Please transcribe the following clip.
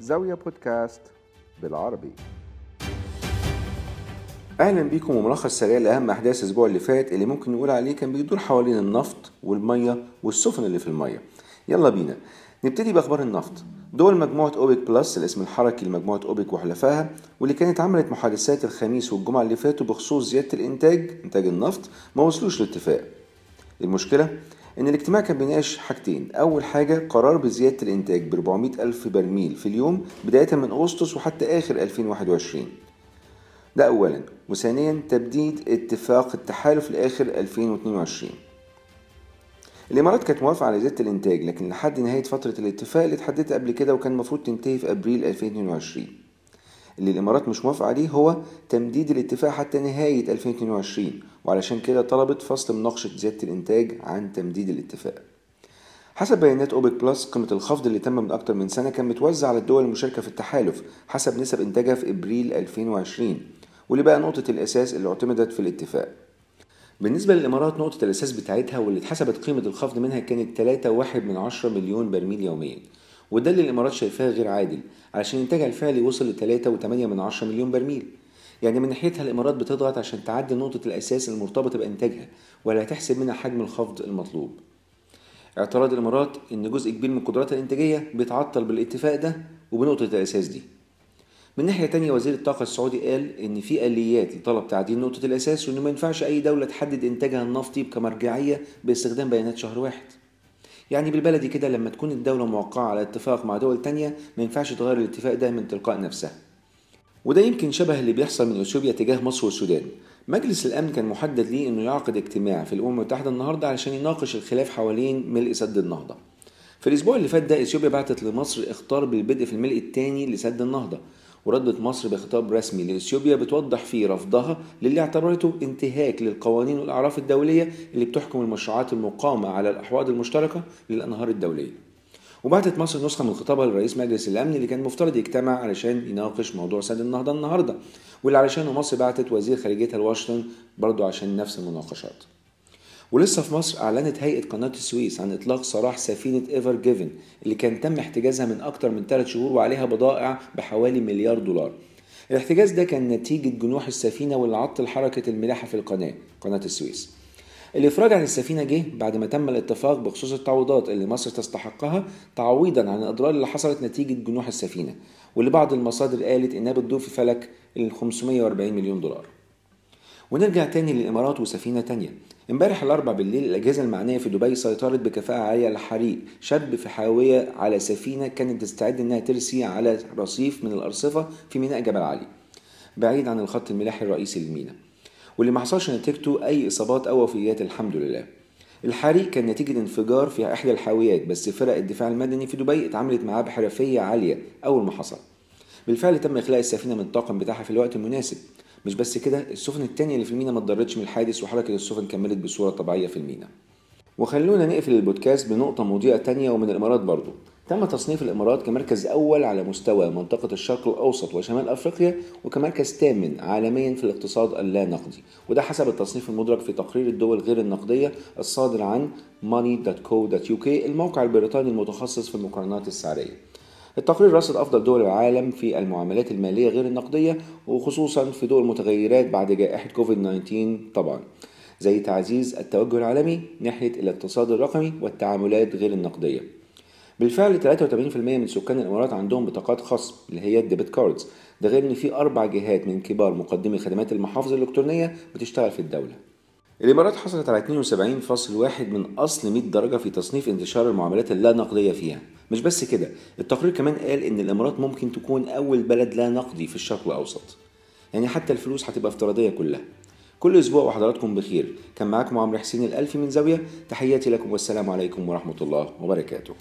زاوية بودكاست بالعربي. أهلا بيكم وملخص سريع لأهم أحداث الأسبوع اللي فات اللي ممكن نقول عليه كان بيدور حوالين النفط والمية والسفن اللي في المية. يلا بينا. نبتدي بأخبار النفط. دول مجموعة أوبك بلس الاسم الحركي لمجموعة أوبك وحلفائها واللي كانت عملت محادثات الخميس والجمعة اللي فاتوا بخصوص زيادة الإنتاج إنتاج النفط ما وصلوش لاتفاق. المشكلة؟ إن الاجتماع كان بيناقش حاجتين. أول حاجة قرار بزيادة الإنتاج ب 400 ألف برميل في اليوم بداية من أغسطس وحتى آخر 2021 ده أولا. وثانيا تبديد اتفاق التحالف لآخر 2022 الإمارات كانت موافقة على زيادة الإنتاج لكن لحد نهاية فترة الاتفاق اللي اتحددت قبل كده وكان المفروض تنتهي في أبريل 2022 اللي الإمارات مش موافقة عليه هو تمديد الاتفاق حتى نهاية 2022 وعلشان كده طلبت فصل مناقشة زيادة الإنتاج عن تمديد الاتفاق. حسب بيانات أوبك بلس قيمة الخفض اللي تم من أكتر من سنة كان متوزع على الدول المشاركة في التحالف حسب نسب إنتاجها في إبريل 2020 واللي بقى نقطة الأساس اللي اعتمدت في الاتفاق. بالنسبة للإمارات نقطة الأساس بتاعتها واللي اتحسبت قيمة الخفض منها كانت 3.1 من عشرة مليون برميل يوميا. وده اللي الإمارات شايفاه غير عادل علشان إنتاجها الفعلي وصل ل 3.8 من عشرة مليون برميل. يعني من ناحيتها الإمارات بتضغط عشان تعدي نقطة الأساس المرتبطة بإنتاجها ولا هتحسب منها حجم الخفض المطلوب. اعتراض الإمارات إن جزء كبير من قدراتها الإنتاجية بيتعطل بالاتفاق ده وبنقطة الأساس دي. من ناحية تانية وزير الطاقة السعودي قال إن في آليات لطلب تعديل نقطة الأساس وإنه ما ينفعش أي دولة تحدد إنتاجها النفطي كمرجعية باستخدام بيانات شهر واحد. يعني بالبلدي كده لما تكون الدولة موقعة على اتفاق مع دول تانية ما ينفعش تغير الاتفاق ده من تلقاء نفسها. وده يمكن شبه اللي بيحصل من أثيوبيا تجاه مصر والسودان. مجلس الأمن كان محدد ليه إنه يعقد اجتماع في الأمم المتحدة النهاردة علشان يناقش الخلاف حوالين ملء سد النهضة. في الأسبوع اللي فات ده أثيوبيا بعتت لمصر اختار بالبدء في الملء الثاني لسد النهضة وردت مصر بخطاب رسمي لإثيوبيا بتوضح فيه رفضها للي اعتبرته انتهاك للقوانين والأعراف الدولية اللي بتحكم المشروعات المقامة على الأحواض المشتركة للأنهار الدولية. وبعتت مصر نسخة من خطابها لرئيس مجلس الأمن اللي كان مفترض يجتمع علشان يناقش موضوع سد النهضة النهاردة واللي علشانه مصر بعتت وزير خارجيتها لواشنطن برضه عشان نفس المناقشات. ولسه في مصر أعلنت هيئة قناة السويس عن إطلاق سراح سفينة إيفر جيفن اللي كان تم احتجازها من أكتر من 3 شهور وعليها بضائع بحوالي مليار دولار. الاحتجاز ده كان نتيجة جنوح السفينة واللي عطل حركة الملاحة في القناة قناة السويس. الإفراج عن السفينة جه بعد ما تم الاتفاق بخصوص التعويضات اللي مصر تستحقها تعويضا عن الأضرار اللي حصلت نتيجة جنوح السفينة واللي بعض المصادر قالت إنها بتدور في فلك ال 540 مليون دولار. ونرجع تاني للإمارات وسفينة تانية. امبارح الأربع بالليل الأجهزة المعنية في دبي سيطرت بكفاءة عالية على حريق شاب في حاوية على سفينة كانت تستعد إنها ترسي على رصيف من الأرصفة في ميناء جبل علي بعيد عن الخط الملاحي الرئيسي للميناء. واللي ما حصلش نتيجته أي إصابات أو وفيات الحمد لله. الحريق كان نتيجة انفجار في إحدى الحاويات بس فرق الدفاع المدني في دبي اتعاملت معاه بحرفية عالية أول ما حصل. بالفعل تم إخلاء السفينة من الطاقم بتاعها في الوقت المناسب. مش بس كده السفن التانية اللي في المينا ما اتضرتش من الحادث وحركة السفن كملت بصورة طبيعية في المينا. وخلونا نقفل البودكاست بنقطة مضيئة تانية ومن الإمارات برضو. تم تصنيف الإمارات كمركز أول على مستوى منطقة الشرق الأوسط وشمال أفريقيا وكمركز ثامن عالميا في الاقتصاد اللا نقدي وده حسب التصنيف المدرج في تقرير الدول غير النقدية الصادر عن money.co.uk الموقع البريطاني المتخصص في المقارنات السعرية. التقرير رصد أفضل دول العالم في المعاملات المالية غير النقدية وخصوصا في دول متغيرات بعد جائحة كوفيد 19 طبعا زي تعزيز التوجه العالمي ناحية الاقتصاد الرقمي والتعاملات غير النقدية. بالفعل 83% من سكان الإمارات عندهم بطاقات خصم اللي هي ال debit cards. ده غير إن في أربع جهات من كبار مقدمي خدمات المحافظ الإلكترونية بتشتغل في الدولة. الإمارات حصلت على 72.1 من أصل 100 درجة في تصنيف انتشار المعاملات اللا نقدية فيها. مش بس كده التقرير كمان قال إن الإمارات ممكن تكون أول بلد لا نقدي في الشرق الأوسط. يعني حتى الفلوس هتبقى افتراضية كلها. كل أسبوع وحضراتكم بخير. كان معاكم عمرو حسين الألفي من زاوية. تحياتي لكم والسلام عليكم ورحمة الله وبركاته.